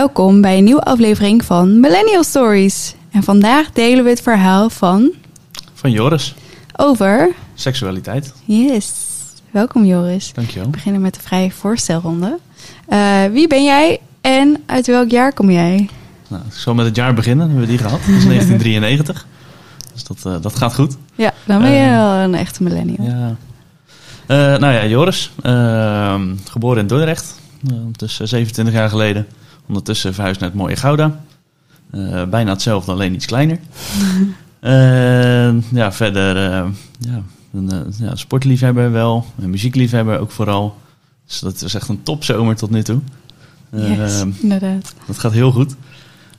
Welkom bij een nieuwe aflevering van Millennial Stories. En vandaag delen we het verhaal van Van Joris. over. Seksualiteit. Yes. Welkom Joris. Dankjewel. We beginnen met de vrije voorstelronde. Eh, wie ben jij en uit welk jaar kom jij? Nou, ik zal met het jaar beginnen. Hebben we die gehad. Dat is 1993. Dus dat, eh, dat gaat goed. Ja, dan ben je Eh, wel een echte millennial. Ja. Nou ja, Joris. Ehm, geboren in Dordrecht. Tussen 27 jaar geleden. Ondertussen verhuisd naar het mooie Gouda. Eh, bijna hetzelfde, alleen iets kleiner. Eh, ja, verder eh, ja, een ja, sportliefhebber wel. Een muziekliefhebber ook vooral. Dus dat is echt een topzomer tot nu toe. Yes, inderdaad. Dat gaat heel goed.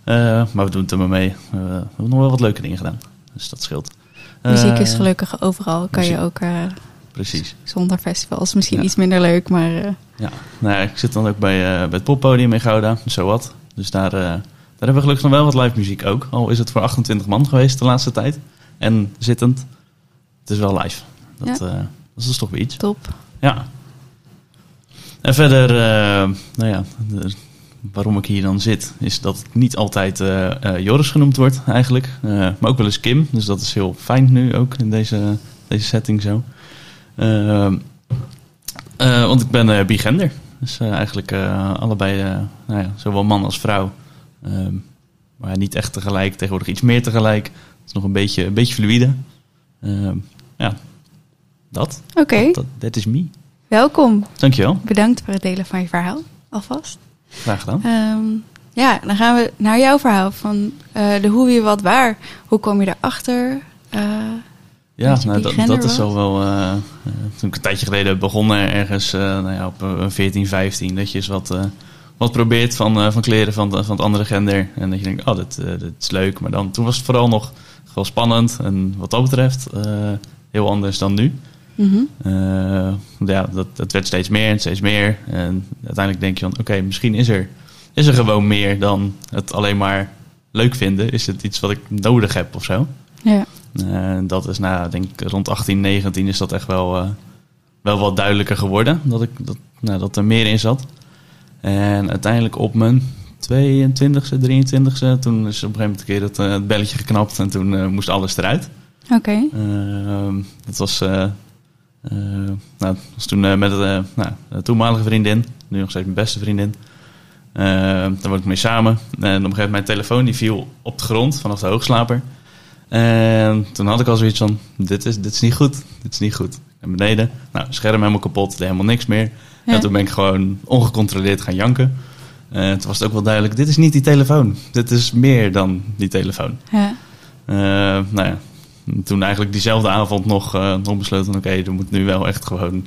Maar we doen het er maar mee. We hebben nog wel wat leuke dingen gedaan. Dus dat scheelt. Muziek is gelukkig overal. Kan je ook Precies. zonder festivals. Misschien Ja. iets minder leuk, maar Ja. Nou ja, ik zit dan ook bij, eh, bij het poppodium in Gouda. Zo wat. Dus daar, eh, daar hebben we gelukkig nog wel wat live muziek ook. Al is het voor 28 man geweest de laatste tijd. En zittend. Het is wel live. Dat, eh, dat is toch weer iets. top. Ja. En verder, nou ja, de- waarom ik hier dan zit, is dat het niet altijd Joris genoemd wordt eigenlijk. Maar ook wel eens Kim. Dus dat is heel fijn nu ook in deze, deze setting zo. Eh, want ik ben eh, bigender. Dus eh, eigenlijk allebei, nou ja, zowel man als vrouw. Ehm, maar niet echt tegelijk, tegenwoordig iets meer tegelijk. Het is nog een beetje, een beetje fluïde. Ehm, ja, dat. Oké, Dat, dat is me. welkom. Dankjewel. Bedankt voor het delen van je verhaal, alvast. Graag gedaan. Ehm, ja, dan gaan we naar jouw verhaal van de hoe, wie, wat, waar. Hoe kom je erachter? Eh Ja, nou, dat, is al wel. eh, eh, toen ik een tijdje geleden begonnen, ergens eh, nou ja, op eh, 14, 15, dat je eens wat, eh, wat probeert van, eh, van kleren van, van het andere gender. En dat je denkt, oh, dit, eh, dit is leuk. Maar dan, toen was het vooral nog wel spannend. En wat dat betreft, eh, heel anders dan nu. mhm. Eh, ja, dat, dat werd steeds meer en steeds meer. En uiteindelijk denk je van, oké, misschien is er, is er gewoon meer dan het alleen maar leuk vinden. Is het iets wat ik nodig heb of zo? Ja. Eh, dat is, nou, denk ik, rond 18, 19 is dat echt wel, eh, wel wat duidelijker geworden. Dat, ik, dat, nou, dat er meer in zat. En uiteindelijk op mijn 22e, 23e, toen is op een gegeven moment een keer het, eh, het belletje geknapt en toen moest alles eruit. Oké. Ehm, dat was, nou, dat was toen met nou, een toenmalige vriendin, nu nog steeds mijn beste vriendin. Eh, daar word ik mee samen. En op een gegeven moment mijn telefoon die viel op de grond vanaf de hoogslaper. En toen had ik al zoiets van, dit is, dit is niet goed, dit is niet goed. En beneden, nou, scherm helemaal kapot, deed helemaal niks meer. Ja. En toen ben ik gewoon ongecontroleerd gaan janken. En toen was het ook wel duidelijk, dit is niet die telefoon. Dit is meer dan die telefoon. Ja. Eh, nou ja, toen eigenlijk diezelfde avond nog, eh, nog besloten, oké, er moet nu wel echt gewoon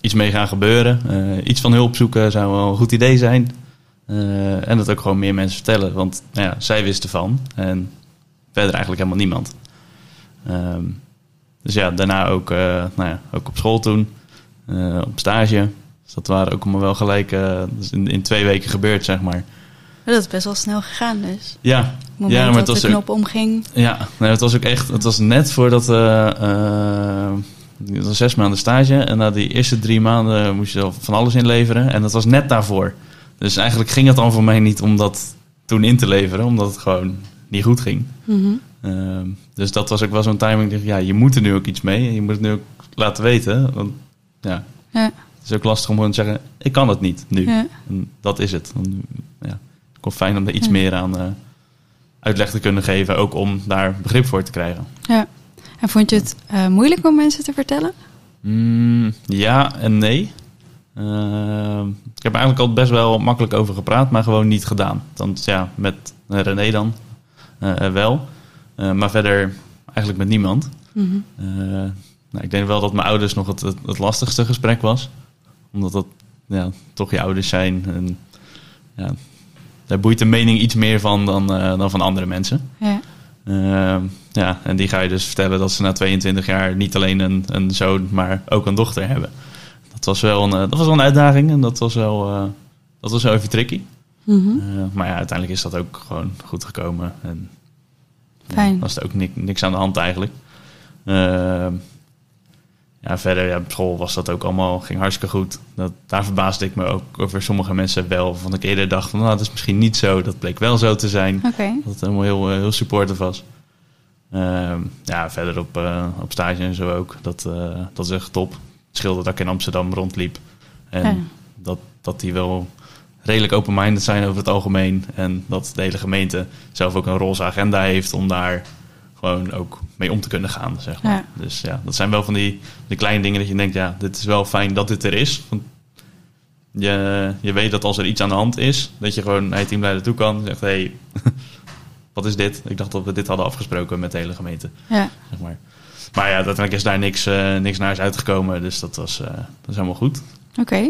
iets mee gaan gebeuren. Iets van hulp zoeken zou wel een goed idee zijn. En dat ook gewoon meer mensen vertellen, want nou ja, zij wisten van en verder eigenlijk helemaal niemand. Ehm, dus ja, daarna ook, eh, nou ja, ook op school toen, eh, op stage. Dus dat waren ook allemaal wel gelijk eh, is in, in twee weken gebeurd, zeg maar. Dat is best wel snel gegaan dus. Ja, Op het moment Ja, maar het dat was de knop omging. Ja, nee, het was ook echt. Het was net voordat. het was zes maanden stage. En na die eerste drie maanden moest je van alles inleveren. En dat was net daarvoor. Dus eigenlijk ging het dan voor mij niet om dat toen in te leveren, omdat het gewoon niet goed ging. Mhm. Ehm, dus dat was ook wel zo'n timing. Ja, je moet er nu ook iets mee. En je moet het nu ook laten weten. Want ja, Ja. het is ook lastig om gewoon te zeggen: ik kan het niet nu. Ja. En dat is het. Dan, ja, het komt fijn om er iets Ja. meer aan eh, uitleg te kunnen geven, ook om daar begrip voor te krijgen. ja. En vond je het eh, moeilijk om mensen te vertellen? Mm, ja en nee. Ehm, ik heb eigenlijk al best wel makkelijk over gepraat, maar gewoon niet gedaan. Dan, ja, met René dan wel, Eh, maar verder eigenlijk met niemand. Mhm. Eh, nou, ik denk wel dat mijn ouders nog het, het, het lastigste gesprek was. Omdat dat ja, toch je ouders zijn. En, ja, daar boeit de mening iets meer van dan, eh, dan van andere mensen. Ja. Ja, en die ga je dus vertellen dat ze na 22 jaar niet alleen een, een zoon, maar ook een dochter hebben. Dat was wel een, eh, dat was wel een uitdaging en dat was wel, eh, dat was wel even tricky. Mhm. Eh, maar ja, uiteindelijk is dat ook gewoon goed gekomen. En ja, Fijn. was er ook ni- niks aan de hand eigenlijk. Ehm, ja, verder, ja, op school was dat ook allemaal, ging hartstikke goed. Dat, daar verbaasde ik me ook over sommige mensen wel. Van ik eerder dacht van, nou, dat is misschien niet zo. Dat bleek wel zo te zijn. Dat het helemaal heel, eh, heel supportive was. Ehm, ja, verder op, eh, op stage en zo ook. Dat, dat is echt top. Het scheelde dat ik in Amsterdam rondliep. En Ja. dat, dat die wel redelijk open-minded zijn over het algemeen. En dat de hele gemeente zelf ook een roze agenda heeft om daar gewoon ook mee om te kunnen gaan, zeg maar. Ja. Dus ja, dat zijn wel van die, die kleine dingen dat je denkt, ja, dit is wel fijn dat dit er is. Want je, je weet dat als er iets aan de hand is, dat je gewoon naar je teamleider toe kan en zegt, hé, hey, wat is dit? Ik dacht dat we dit hadden afgesproken met de hele gemeente, Ja. zeg maar. Maar ja, uiteindelijk is daar niks, eh, niks naar is uitgekomen, dus dat was, eh, dat is helemaal goed. Oké.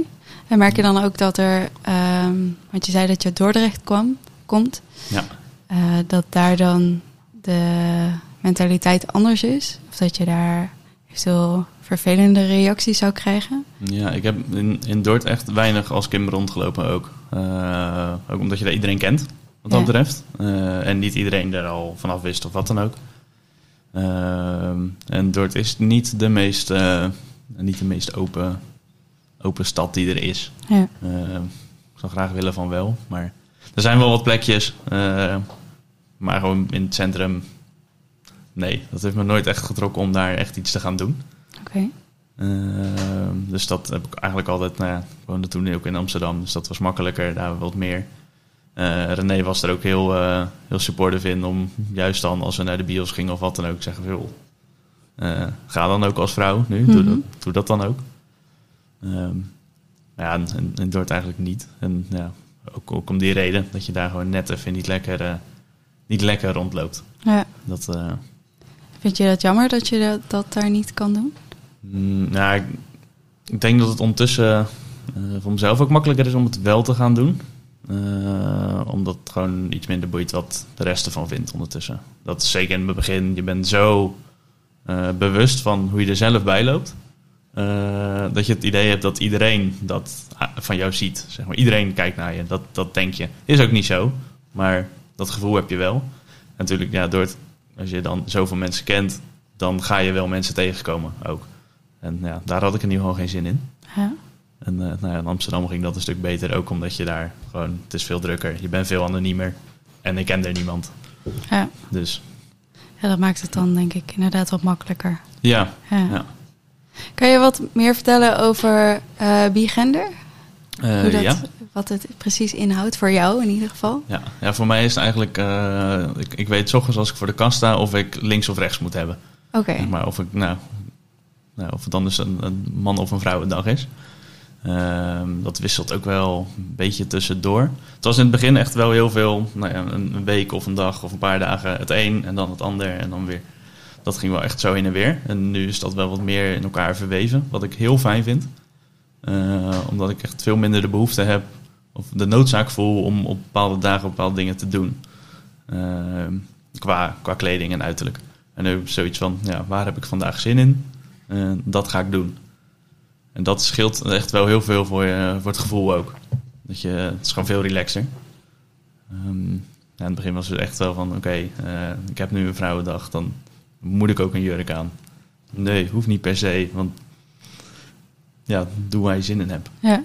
En merk je dan ook dat er, ehm, want je zei dat je uit Dordrecht kwam, komt, Ja. eh, dat daar dan de mentaliteit anders is? Of dat je daar eventueel vervelende reacties zou krijgen? Ja, ik heb in, in Dordt echt weinig als Kim rondgelopen ook. Eh, ook omdat je daar iedereen kent, wat dat Ja. betreft. Eh, en niet iedereen er al vanaf wist of wat dan ook. Ehm, en Dordt is niet de meest, niet de meest open, open stad die er is. Ja. Eh, ik zou graag willen van wel, maar er zijn wel wat plekjes. eh, maar gewoon in het centrum, nee, dat heeft me nooit echt getrokken om daar echt iets te gaan doen. Oké. Ehm, dus dat heb ik eigenlijk altijd, nou ja, ik woonde toen ook in Amsterdam, dus dat was makkelijker, daar wat meer. Eh, René was er ook heel, eh, heel supportive in om juist dan als we naar de bios gingen of wat dan ook, zeggen veel. eh ga dan ook als vrouw nu, doe, Mhm. dat, doe dat dan ook. Ehm, ja, en, en, en Dort eigenlijk niet. En ja, ook, ook om die reden dat je daar gewoon net even niet lekker, eh, niet lekker rondloopt. Ja. Dat, eh, Vind je dat jammer dat je dat, dat daar niet kan doen? Mm, nou, ik, ik denk dat het ondertussen eh, voor mezelf ook makkelijker is om het wel te gaan doen. Eh, omdat het gewoon iets minder boeit wat de rest ervan vindt ondertussen. Dat is zeker in het begin. Je bent zo eh, bewust van hoe je er zelf bij loopt. Eh, dat je het idee hebt dat iedereen dat ah, van jou ziet. Zeg maar. Iedereen kijkt naar je. Dat, dat denk je. Is ook niet zo. Maar dat gevoel heb je wel. En natuurlijk, ja, door het, als je dan zoveel mensen kent, dan ga je wel mensen tegenkomen ook. En ja, daar had ik in ieder geval geen zin in. Ja. En eh, nou ja, in Amsterdam ging dat een stuk beter, ook omdat je daar gewoon, het is veel drukker, je bent veel anoniemer en ik ken er niemand. Ja. Dus ja, dat maakt het dan denk ik inderdaad wat makkelijker. ja, Ja. ja. Kan je wat meer vertellen over eh bigender? Eh, Hoe dat, ja. Wat het precies inhoudt voor jou in ieder geval? Ja. ja, voor mij is het eigenlijk, eh, ik, ik weet ochtends als ik voor de kast sta of ik links of rechts moet hebben. Oké. Zeg maar of, ik, nou, nou, of het dan dus een, een man of een vrouw een dag is. Ehm, dat wisselt ook wel een beetje tussendoor. Het was in het begin echt wel heel veel, nou ja, een week of een dag of een paar dagen het een en dan het ander en dan weer. Dat ging wel echt zo heen en weer. En nu is dat wel wat meer in elkaar verweven, wat ik heel fijn vind. Eh, omdat ik echt veel minder de behoefte heb of de noodzaak voel om op bepaalde dagen bepaalde dingen te doen. Ehm, qua, qua kleding en uiterlijk. En nu zoiets van, ja, waar heb ik vandaag zin in? Eh, dat ga ik doen. En dat scheelt echt wel heel veel voor, je, voor het gevoel ook. Dat je, het is gewoon veel relaxer. Ja, in het begin was het echt wel van, oké, eh, ik heb nu een vrouwendag, dan moet ik ook een jurk aan. Nee, hoeft niet per se, want ja, doe waar je zin in hebt. Ja.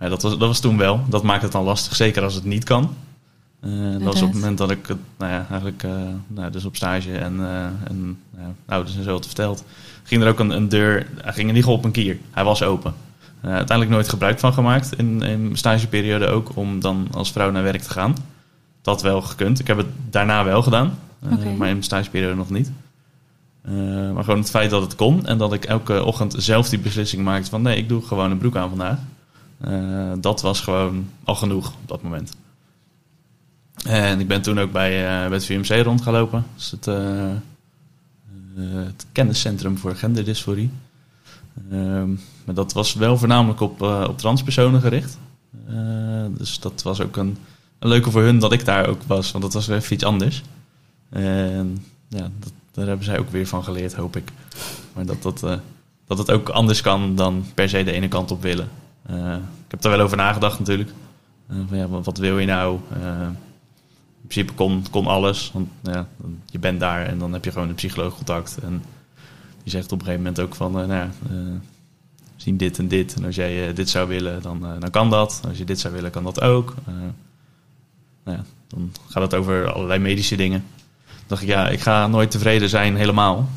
Ja, dat, was, dat was toen wel. Dat maakt het dan lastig, zeker als het niet kan. Eh, dat was op het moment dat ik het, nou ja, eigenlijk, eh, nou, dus op stage en, eh en nou ouders en zo had verteld, ging er ook een, een deur, hij ging niet op een kier. Hij was open. Uiteindelijk nooit gebruik van gemaakt in, in mijn stageperiode ook, om dan als vrouw naar werk te gaan. Dat wel gekund. Ik heb het daarna wel gedaan, maar in mijn stageperiode nog niet. Eh, maar gewoon het feit dat het kon en dat ik elke ochtend zelf die beslissing maakte van nee, ik doe gewoon een broek aan vandaag. Eh, dat was gewoon al genoeg op dat moment. En ik ben toen ook bij, eh, bij het VMC rondgelopen. Het, het kenniscentrum voor genderdysforie. Ehm, maar dat was wel voornamelijk op, op transpersonen gericht. Dus dat was ook een, een leuke voor hun dat ik daar ook was, want dat was weer iets anders. En ja, dat, daar hebben zij ook weer van geleerd, hoop ik. Maar dat, dat, eh, dat het ook anders kan dan per se de ene kant op willen. Eh, ik heb daar wel over nagedacht natuurlijk. Eh, van, ja, wat, wil je nou? In principe kon, kon alles, want ja, je bent daar en dan heb je gewoon een psycholoog contact. En je zegt op een gegeven moment ook van, nou zien dit en dit. En als jij dit zou willen, dan, dan kan dat. Als je dit zou willen, kan dat ook. nou ja, dan gaat het over allerlei medische dingen. Dacht ik, ja, ik ga nooit tevreden zijn helemaal.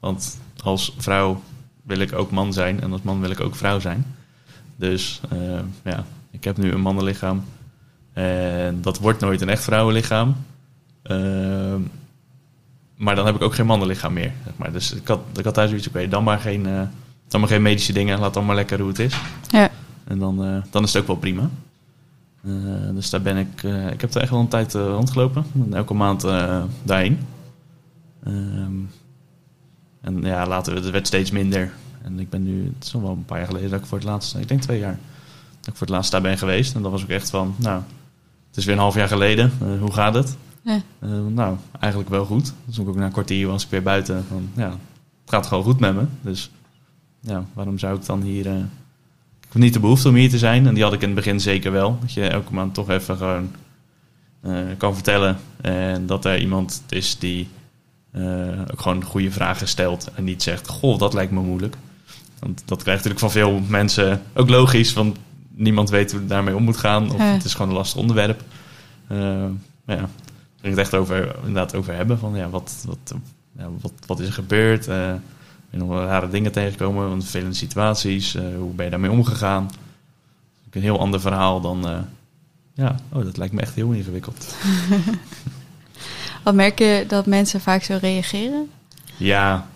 want als vrouw wil ik ook man zijn en als man wil ik ook vrouw zijn. Dus ja, ik heb nu een mannenlichaam. En dat wordt nooit een echt vrouwenlichaam. Ehm, maar dan heb ik ook geen mannenlichaam meer. Zeg maar. Dus ik had, ik had thuis zoiets, oké, dan, maar geen, uh, dan maar geen medische dingen. Laat dan maar lekker hoe het is. Ja. En dan, uh, dan is het ook wel prima. Uh, dus daar ben ik... ik heb er echt wel een tijd rondgelopen. Elke maand daarheen. Um, en ja, later het werd steeds minder. En ik ben nu... Het is al wel een paar jaar geleden dat ik voor het laatst... Ik denk twee jaar dat ik voor het laatst daar ben geweest. En dat was ook echt van, nou, het is weer een half jaar geleden. Uh, hoe gaat het? Ja. Uh, nou, eigenlijk wel goed. Dus ook na een kwartier was ik weer buiten. Van, ja, het gaat gewoon goed met me. Dus ja, waarom zou ik dan hier... Uh, ik heb niet de behoefte om hier te zijn. En die had ik in het begin zeker wel. Dat je elke maand toch even gewoon kan vertellen. En dat er iemand is die ook gewoon goede vragen stelt. En niet zegt, goh, dat lijkt me moeilijk. Want dat krijgt natuurlijk van veel mensen ook logisch. Want niemand weet hoe het daarmee om moet gaan. Of het is gewoon een lastig onderwerp. Uh, maar ja, er het echt over, inderdaad over hebben. Van ja, wat, wat, ja, wat, wat is er gebeurd? Ben nog rare dingen tegengekomen? Want vervelende situaties. Uh, hoe ben je daarmee omgegaan? Een heel ander verhaal dan... ja, oh, dat lijkt me echt heel ingewikkeld. wat merk je dat mensen vaak zo reageren? Ja,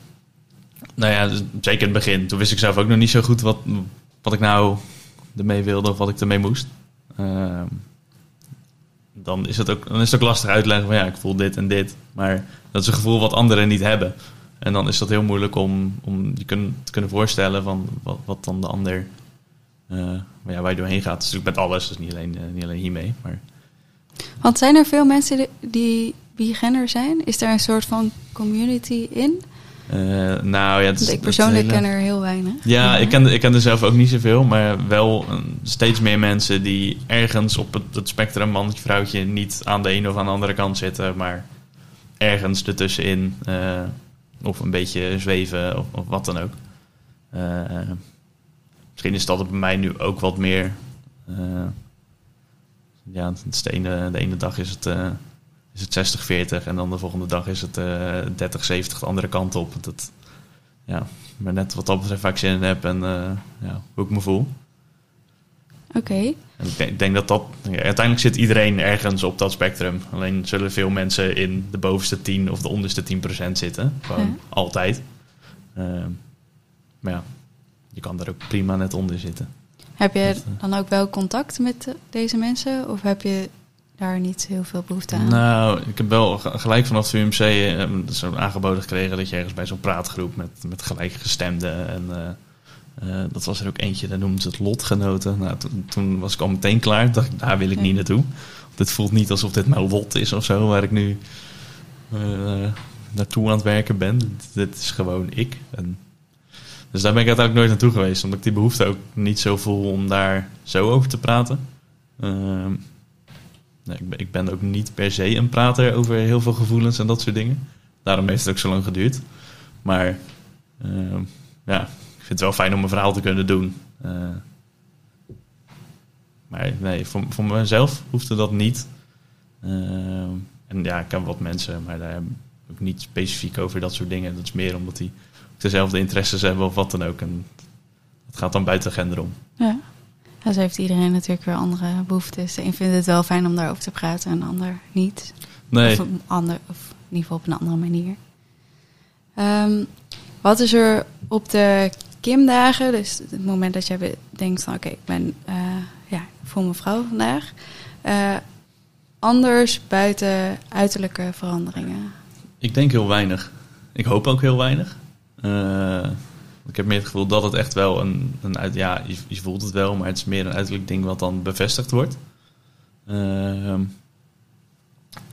nou ja, dus zeker in het begin. Toen wist ik zelf ook nog niet zo goed wat, wat ik nou ermee wilde of wat ik ermee moest. Ehm, dan, is het ook, dan is het ook lastig uitleggen van ja, ik voel dit en dit. Maar dat is een gevoel wat anderen niet hebben. En dan is dat heel moeilijk om, om je kun, te kunnen voorstellen van wat, wat dan de ander uh, ja, waar je doorheen gaat. Is natuurlijk met alles, dus niet alleen, uh, niet alleen hiermee. Maar... Want zijn er veel mensen die bigender zijn? Is er een soort van community in? Uh, nou ja, ik persoonlijk ken er heel weinig. Ja, ik ken, ik ken er zelf ook niet zoveel, maar wel steeds meer mensen die ergens op het, het spectrum mannetje vrouwtje niet aan de ene of aan de andere kant zitten, maar ergens ertussenin of een beetje zweven of, of wat dan ook. Uh, misschien is dat bij mij nu ook wat meer. ja, de ene, de ene dag is het is het 60-40 en dan de volgende dag is het uh, 30-70 de andere kant op. Dat, ja, maar net wat dat betreft waar ik zin in heb en ja, hoe ik me voel. Oké. Okay. Ik, denk dat dat... Ja, uiteindelijk zit iedereen ergens op dat spectrum. Alleen zullen veel mensen in de bovenste 10 of de onderste 10% zitten. Gewoon ja. altijd. Uh, maar ja, je kan er ook prima net onder zitten. Heb je dat, dan ook wel contact met deze mensen? Of heb je daar niet heel veel behoefte aan? Nou, ik heb wel gelijk vanaf de UMC uh, zo aangeboden gekregen dat je ergens bij zo'n praatgroep met, met gelijkgestemden en uh, uh, dat was er ook eentje, daar noemden ze het lotgenoten. Nou, toen was ik al meteen klaar. dacht ik, daar wil ik niet naartoe. Dit voelt niet alsof dit mijn lot is of zo, waar ik nu uh, naartoe aan het werken ben. Dit, dit is gewoon ik. En, dus daar ben ik uiteindelijk nooit naartoe geweest, omdat ik die behoefte ook niet zo voel om daar zo over te praten. Uh, Nee, ik, ben, ik ben ook niet per se een prater over heel veel gevoelens en dat soort dingen. Daarom heeft het ook zo lang geduurd. Maar uh, ja, vind het wel fijn om een verhaal te kunnen doen. Uh, maar nee, voor, voor mezelf hoefde dat niet. Uh, en ja, ik heb wat mensen, maar daar heb ik niet specifiek over dat soort dingen. Dat is meer omdat die dezelfde interesses hebben of wat dan ook. En het gaat dan buiten de gender om. Ja. Zo heeft iedereen natuurlijk weer andere behoeftes. De een vindt het wel fijn om daarover te praten en de ander niet. Nee. Of, een ander, of in ieder geval op een andere manier. Um, wat is er op de Kim-dagen, dus het moment dat jij denkt van oké, ik ben uh, ja, voor mijn vrouw vandaag, uh, anders buiten uiterlijke veranderingen? Ik denk heel weinig. Ik hoop ook heel weinig. Uh, ik heb meer het gevoel dat het echt wel een, een ja, je, je, voelt het wel, maar het is meer een uiterlijk ding wat dan bevestigd wordt. Uh,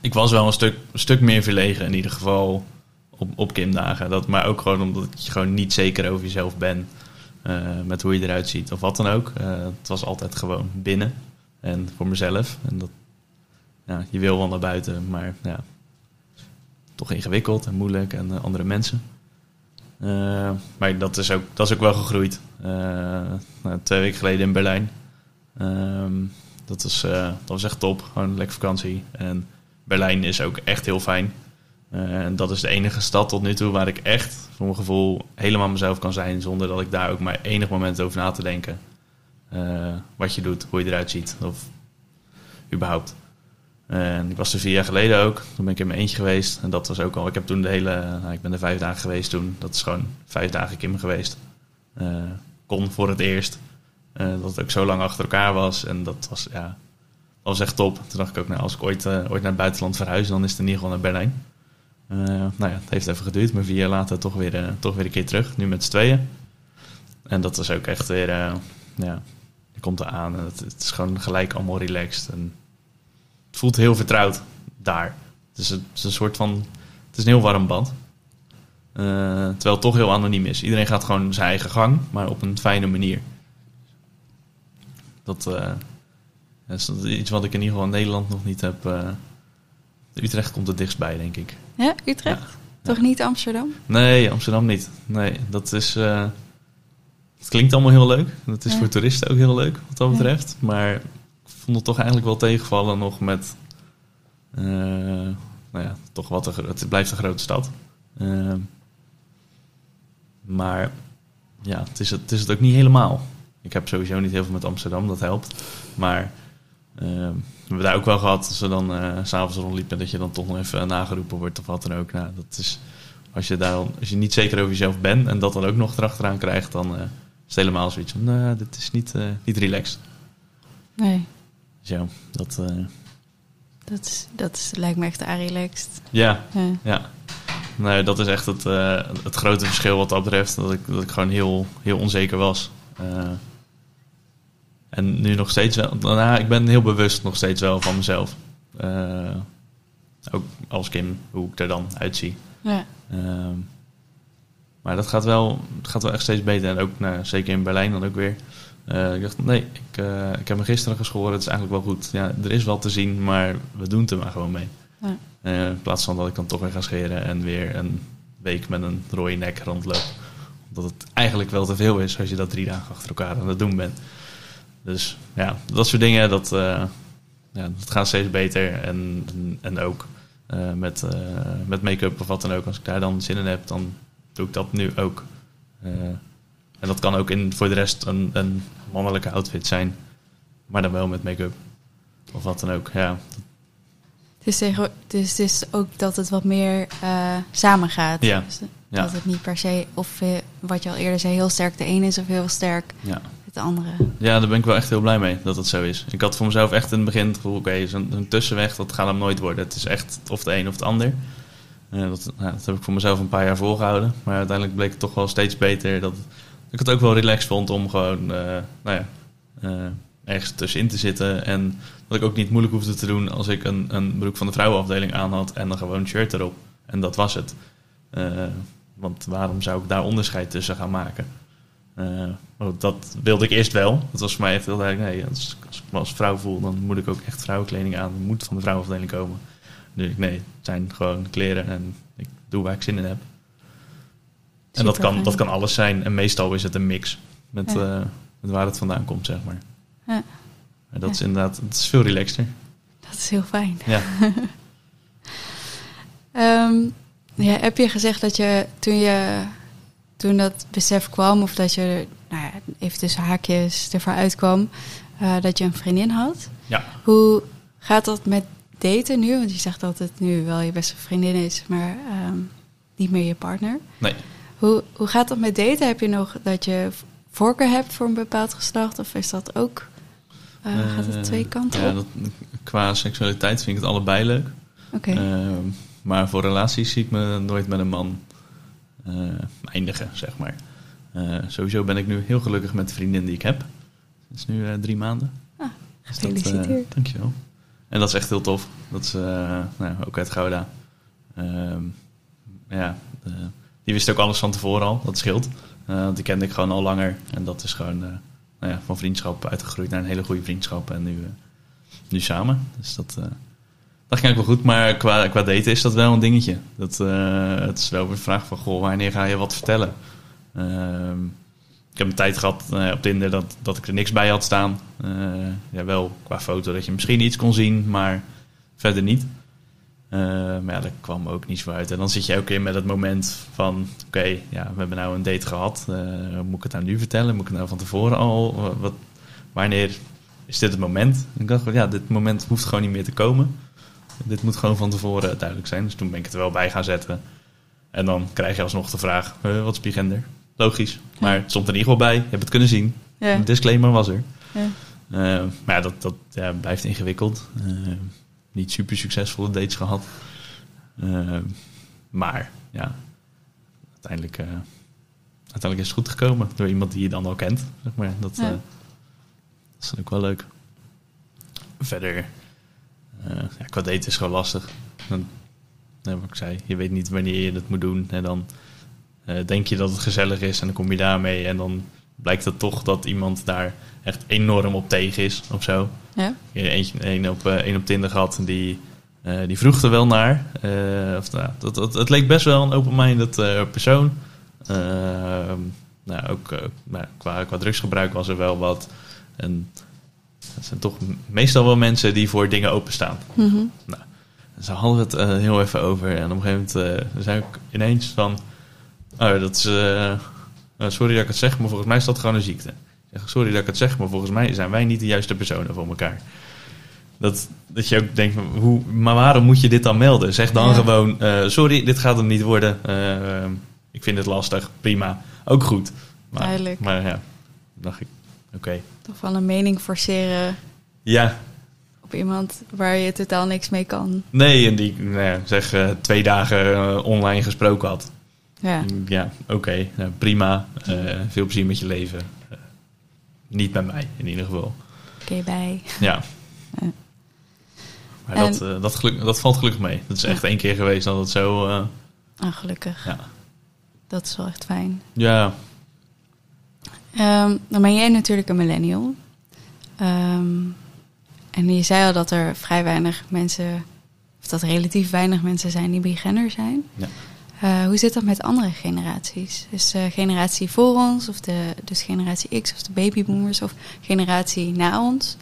ik was wel een stuk, een stuk meer verlegen in ieder geval op, op. Dat, maar ook gewoon omdat je gewoon niet zeker over jezelf bent. Uh, met hoe je eruit ziet of wat dan ook. Uh, het was altijd gewoon binnen en voor mezelf. En dat, ja, je wil wel naar buiten, maar ja, toch ingewikkeld en moeilijk en uh, andere mensen. Eh, maar dat is, ook, dat is ook wel gegroeid. Eh, nou, twee weken geleden in Berlijn. Ehm, dat, eh, dat was echt top. Gewoon lekker vakantie. En Berlijn is ook echt heel fijn. Eh, en dat is de enige stad tot nu toe waar ik echt, voor mijn gevoel, helemaal mezelf kan zijn. Zonder dat ik daar ook maar enig moment over na te denken. Eh, wat je doet, hoe je eruit ziet. Of überhaupt. En ik was er vier jaar geleden ook. Toen ben ik in mijn eentje geweest. En dat was ook al. Ik heb toen de hele. Nou, ik ben er vijf dagen geweest toen. Dat is gewoon vijf dagen Kim geweest. Eh, kon voor het eerst. Dat het ook zo lang achter elkaar was. En dat was, ja, dat was echt top. Toen dacht ik ook, nou, als ik ooit, ooit naar het buitenland verhuis, dan is het in ieder geval naar Berlijn. Eh, nou ja, het heeft even geduurd, maar vier jaar later toch weer, eh, toch weer een keer terug. Nu met z'n tweeën. En dat was ook echt weer, eh, ja, je komt eraan en het, is gewoon gelijk allemaal relaxed. En het voelt heel vertrouwd daar. Het is, een, het is een soort van, het is een heel warm band. Terwijl het toch heel anoniem is. Iedereen gaat gewoon zijn eigen gang, maar op een fijne manier. Dat, is iets wat ik in ieder geval in Nederland nog niet heb. Utrecht komt het dichtst bij, denk ik. Ja, Utrecht? Ja. Toch niet Amsterdam? Nee, Amsterdam niet. Nee, dat is. eh, het klinkt allemaal heel leuk. Het is Ja. voor toeristen ook heel leuk, wat dat betreft. Maar ik vond het toch eigenlijk wel tegenvallen nog met. eh, nou ja, toch wat een, het blijft een grote stad. Eh, maar ja, het is het, het is het ook niet helemaal. Ik heb sowieso niet heel veel met Amsterdam, dat helpt. Maar we hebben daar ook wel gehad, als we dan eh, s'avonds rondliepen, dat je dan toch nog even nageroepen wordt of wat dan ook. Nou, dat is, als je, daar, als je niet zeker over jezelf bent en dat dan ook nog erachteraan krijgt, dan eh, is het helemaal zoiets van, nou, dit is niet, eh, niet relaxed. Nee, ja, dat, eh, dat, is, dat is, lijkt me echt relaxed. ja, Ja. ja. Nee, dat is echt het, eh, het grote verschil wat dat betreft. Dat ik, dat ik gewoon heel, heel onzeker was. Eh, en nu nog steeds wel. Nou, ik ben heel bewust nog steeds wel van mezelf. Eh, ook als Kim, hoe ik er dan uitzie. Ja. Ehm, maar dat gaat wel, gaat wel echt steeds beter. En ook, nou, zeker in Berlijn dan ook weer. Eh, ik dacht, nee, ik, eh, ik heb me gisteren geschoren. Het is eigenlijk wel goed. Ja, er is wel te zien, maar we doen het er maar gewoon mee. Ja. In plaats van dat ik dan toch weer ga scheren en weer een week met een rode nek rondloop. Omdat het eigenlijk wel te veel is als je dat drie dagen achter elkaar aan het doen bent. Dus ja, dat soort dingen, dat, eh, ja, dat gaat steeds beter. En, en, en ook eh, met, eh, met make-up of wat dan ook. Als ik daar dan zin in heb, dan doe ik dat nu ook. En dat kan ook in, voor de rest een, een mannelijke outfit zijn. Maar dan wel met make-up. Of wat dan ook, ja. Het is, tegen, dus het is ook dat het wat meer eh samengaat. Ja. Dus Ja. Dat het niet per se, of wat je al eerder zei, heel sterk de ene is of heel sterk ja. Andere. Ja, daar ben ik wel echt heel blij mee dat het zo is. Ik had voor mezelf echt in het begin het gevoel, oké, zo'n zo'n tussenweg, dat gaat hem nooit worden. Het is echt of de een of het ander. Eh, dat, dat heb ik voor mezelf een paar jaar volgehouden. Maar uiteindelijk bleek het toch wel steeds beter dat ik het ook wel relaxed vond om gewoon, eh, nou ja, eh, ergens tussenin te zitten. En dat ik ook niet moeilijk hoefde te doen als ik een, een broek van de vrouwenafdeling aan had en dan gewoon een shirt erop. En dat was het. Want waarom zou ik daar onderscheid tussen gaan maken? Eh, maar dat wilde ik eerst wel. Dat was voor mij echt heel duidelijk. Nee, als, als ik me als vrouw voel, dan moet ik ook echt vrouwenkleding aan. Het moet van de vrouwenafdeling komen. Ik, nee, het zijn gewoon kleren en ik doe waar ik zin in heb. En dat kan, dat kan alles zijn. En meestal is het een mix met, Ja. eh, met waar het vandaan komt, zeg maar. Ja. Maar dat Ja. is inderdaad, het is veel relaxter. Dat is heel fijn. Ja. Ehm, ja, heb je gezegd dat je toen je toen dat besef kwam, of dat je nou ja, even tussen haakjes ervoor uitkwam, eh, dat je een vriendin had? ja. Hoe gaat dat met daten nu? Want je zegt dat het nu wel je beste vriendin is, maar ehm, niet meer je partner. Nee. Hoe, hoe gaat dat met daten? Heb je nog dat je voorkeur hebt voor een bepaald geslacht? Of is dat ook... eh, gaat het Eh, twee kanten ja, dat, qua seksualiteit vind ik het allebei leuk. Oké. Ehm, maar voor relaties zie ik me nooit met een man eindigen, zeg maar. Eh, sowieso ben ik nu heel gelukkig met de vriendin die ik heb. Het is nu eh, drie maanden. Ah, Dus dat, eh, gefeliciteerd. dankjewel. En dat is echt heel tof. Dat is nou, ook uit Gouda. Ehm, ja, die wist ook alles van tevoren al. Dat scheelt. Want die kende ik gewoon al langer. En dat is gewoon nou ja, van vriendschap uitgegroeid naar een hele goede vriendschap. En nu, nu samen. Dus dat, dat ging ook wel goed, maar qua, qua daten is dat wel een dingetje. Dat, eh, het is wel een vraag van, goh, wanneer ga je wat vertellen? Ehm, ik heb een tijd gehad eh, op Tinder dat, dat ik er niks bij had staan. Eh, ja, wel qua foto dat je misschien iets kon zien, maar verder niet. Maar ja, daar kwam ook niets voor uit. En dan zit je ook in met het moment van... oké, ja, we hebben nou een date gehad. Eh, moet ik het nou nu vertellen? Moet ik het nou van tevoren al? Wa- Wat, wanneer is dit het moment? En ik dacht, ja, dit moment hoeft gewoon niet meer te komen. Dit moet gewoon van tevoren duidelijk zijn. Dus toen ben ik het er wel bij gaan zetten. En dan krijg je alsnog de vraag, wat is je gender? Logisch. Maar het stond er in ieder geval bij. Je hebt het kunnen zien. Ja. Een disclaimer was er. Ja. Eh, maar ja, dat, dat ja, blijft ingewikkeld. Eh, niet super succesvolle dates gehad. Eh, maar ja, uiteindelijk, uiteindelijk is het goed gekomen door iemand die je dan al kent. Zeg maar. dat, dat is ook wel leuk. Verder, ja, qua daten is gewoon lastig. Dan, nou, wat ik zei, je weet niet wanneer je het moet doen. En dan eh, denk je dat het gezellig is en dan kom je daarmee. En dan blijkt het toch dat iemand daar echt enorm op tegen is of zo. Ja? Ik heb Eentje, een op, eh, een op Tinder gehad en die, eh, die vroeg er wel naar. Eh, of, nou, dat, dat, het leek best wel een open-minded eh, persoon. Nou, ook eh, nou, qua, qua drugsgebruik was er wel wat. En het zijn toch meestal wel mensen die voor dingen openstaan. Mhm. Nou, ze hadden het eh, heel even over. En op een gegeven moment eh, zei ik ineens van... Oh, dat is... eh, eh, sorry dat ik het zeg, maar volgens mij is dat gewoon een ziekte. Zeg, sorry dat ik het zeg, maar volgens mij zijn wij niet de juiste personen voor elkaar. Dat, dat je ook denkt, hoe, maar waarom moet je dit dan melden? Zeg dan Ja. gewoon, sorry, dit gaat hem niet worden. Ik vind het lastig, prima. Ook goed. Maar, Duidelijk. Maar ja, dacht ik, oké. Toch wel een mening forceren Ja, op iemand waar je totaal niks mee kan. nee, en die nou ja, zeg eh, twee dagen eh, online gesproken had. Ja. Ja, oké, nou, prima. Eh, veel plezier met je leven. Niet bij mij, in ieder geval. Oké, bij. Ja. Ja. Maar En- dat, dat, geluk, dat valt gelukkig mee. Dat is echt één keer geweest dat het zo... Ah, gelukkig. ja. Dat is wel echt fijn. ja, Ehm, dan ben jij natuurlijk een millennial. Ehm, en je zei al dat er vrij weinig mensen, of dat er relatief weinig mensen zijn die beginner zijn. Ja. Eh, hoe zit dat met andere generaties? Dus de generatie voor ons, of de, dus generatie X, of de babyboomers, of generatie na ons,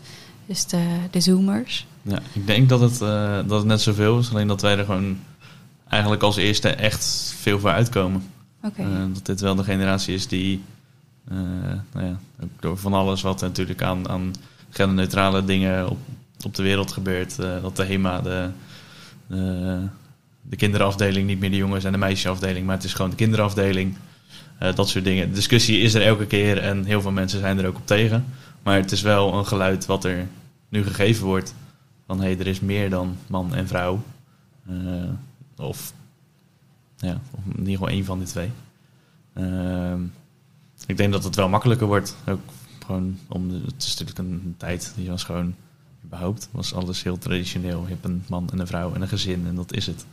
dus de, de zoomers. ja, ik denk dat het, eh, dat het net zoveel is. Alleen dat wij er gewoon eigenlijk als eerste echt veel voor uitkomen. Oké. Eh, dat dit wel de generatie is die, nou ja, door van alles wat natuurlijk aan, aan genderneutrale dingen op, op de wereld gebeurt. eh, dat de HEMA, de, de, de kinderafdeling, niet meer de jongens- en de meisjesafdeling, maar het is gewoon de kinderafdeling. Eh, dat soort dingen. Discussie is er elke keer en heel veel mensen zijn er ook op tegen. Maar het is wel een geluid wat er nu gegeven wordt. Van hé, hey, er is meer dan man en vrouw. Eh, of ja, of in ieder geval één van die twee. Ehm, ik denk dat het wel makkelijker wordt. Ook gewoon om het is natuurlijk een tijd die was gewoon überhaupt was alles heel traditioneel. Je hebt een man en een vrouw en een gezin en dat is het.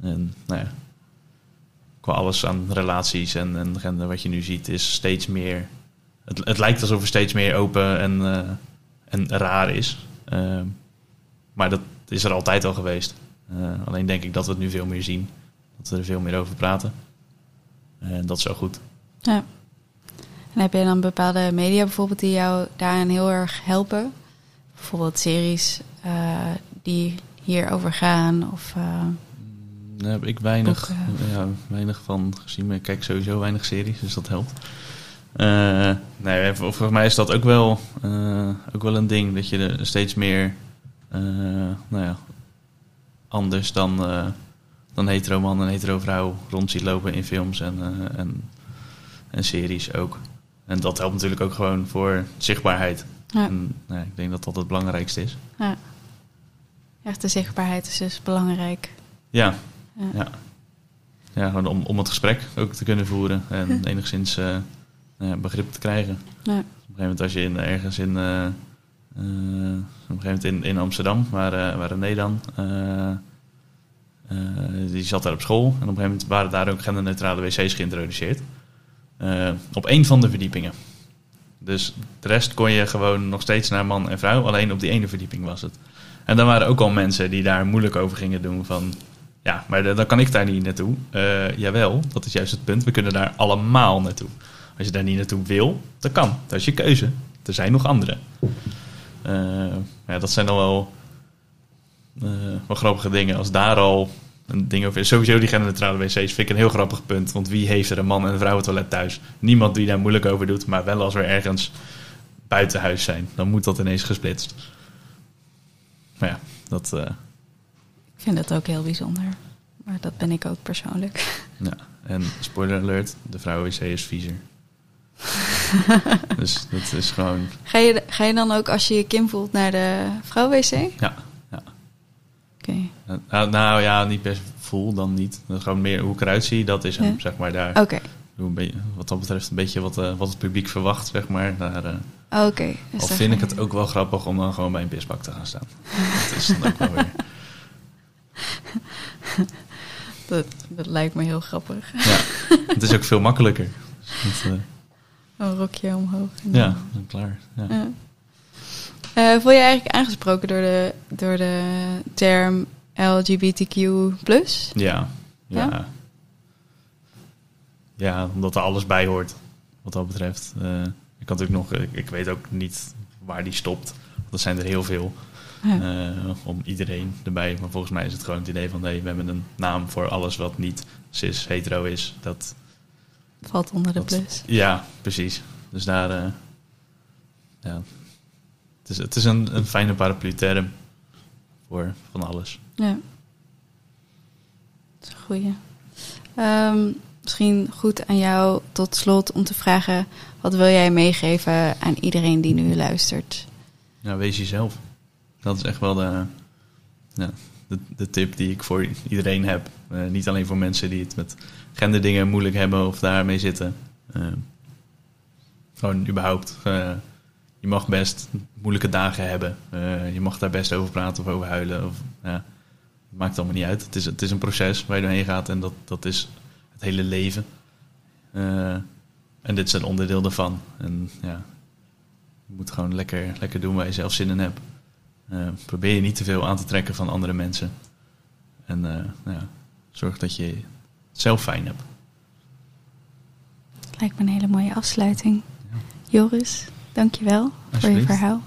En nou ja, qua alles aan relaties en, en gender wat je nu ziet is steeds meer. Het, het lijkt alsof er steeds meer open en, eh, en raar is. Ehm, maar dat is er altijd al geweest. Eh, alleen denk ik dat we het nu veel meer zien. Dat we er veel meer over praten. En dat is zo goed. Ja. En heb je dan bepaalde media bijvoorbeeld die jou daarin heel erg helpen? Bijvoorbeeld series eh, die hierover gaan of... eh, Daar heb ik weinig, ja, weinig van gezien. Maar ik kijk sowieso weinig series, dus dat helpt. Eh, nee, voor, voor mij is dat ook wel, ook wel een ding. Dat je er steeds meer, nou ja, anders dan, dan hetero man en hetero vrouw rond ziet lopen in films en, en, en series ook. En dat helpt natuurlijk ook gewoon voor zichtbaarheid. ja. En, nou ik denk dat dat het belangrijkste is. Ja. Echt de zichtbaarheid is dus belangrijk. Ja, Ja. ja. ja gewoon om, om het gesprek ook te kunnen voeren en enigszins eh, nou begrip te krijgen. Ja. Op een gegeven moment als je in, ergens in, eh, eh, op een gegeven moment in, in Amsterdam, waar, waar René dan, die zat daar op school. En op een gegeven moment waren daar ook genderneutrale wc's geïntroduceerd. Eh, op één van de verdiepingen. Dus de rest kon je gewoon nog steeds naar man en vrouw. Alleen op die ene verdieping was het. En dan waren ook al mensen die daar moeilijk over gingen doen van... Ja, maar dan kan ik daar niet naartoe. Uh, jawel, dat is juist het punt. We kunnen daar allemaal naartoe. Als je daar niet naartoe wil, dat kan. Dat is je keuze. Er zijn nog anderen. Uh, ja, dat zijn dan wel, uh, wel grappige dingen. Als daar al een ding over is. Sowieso die genderneutrale wc's vind ik een heel grappig punt. Want wie heeft er een man- en een vrouwentoilet thuis? Niemand die daar moeilijk over doet. Maar wel als we ergens buiten huis zijn. Dan moet dat ineens gesplitst. Maar ja, dat... Uh... Ik vind dat ook heel bijzonder. Maar dat ben ik ook persoonlijk. Ja, en spoiler alert, de vrouwen-wc is viezer. dus dat is gewoon... Ga je, ga je dan ook als je je Kim voelt naar de vrouw-wc? Ja, Nou, nou, ja, niet best voel dan niet. Dat gewoon meer hoe ik eruit zie, dat is hem, zeg maar, daar. Oké. Wat dat betreft een beetje wat, uh, wat het publiek verwacht, zeg maar. Daar, uh, Oké. Okay, al vind ik het ook wel grappig om dan gewoon bij een pisbak te gaan staan. dat is dan ook wel weer... Dat, dat lijkt me heel grappig. Ja, het is ook veel makkelijker. Dus dat, uh, een rokje omhoog. Ja, klaar. Ja. Ja. Uh, voel je eigenlijk aangesproken door de, door de term LGBTQ+. Ja, ja. Ja, omdat er alles bij hoort, wat dat betreft. Uh, ik, kan natuurlijk nog, ik, ik, weet ook niet waar die stopt. Want er zijn er heel veel. Ja. Uh, om iedereen erbij. Maar volgens mij is het gewoon het idee van... Hey, we hebben een naam voor alles wat niet cis, hetero is. Dat valt onder de dat, plus. Ja, precies. Dus daar... Uh, ja, het is, het is een, een fijne paraplu-term voor van alles. Ja. Dat is een goeie. Um, misschien goed aan jou tot slot om te vragen... wat wil jij meegeven aan iedereen die nu luistert? Ja, wees jezelf. Dat is echt wel de, ja, de, de tip die ik voor iedereen heb. Uh, niet alleen voor mensen die het met genderdingen moeilijk hebben of daarmee zitten. Uh, gewoon überhaupt. Uh, je mag best moeilijke dagen hebben. je mag daar best over praten of over huilen. Of, ja, het maakt allemaal niet uit. Het is, het is een proces waar je doorheen gaat en dat, dat is het hele leven. en dit is een onderdeel daarvan. En ja, je moet gewoon lekker, lekker doen waar je zelf zin in hebt. Uh, probeer je niet te veel aan te trekken van andere mensen. En nou ja, zorg dat je het zelf fijn hebt. Lijkt me een hele mooie afsluiting. Joris, dankjewel voor je verhaal.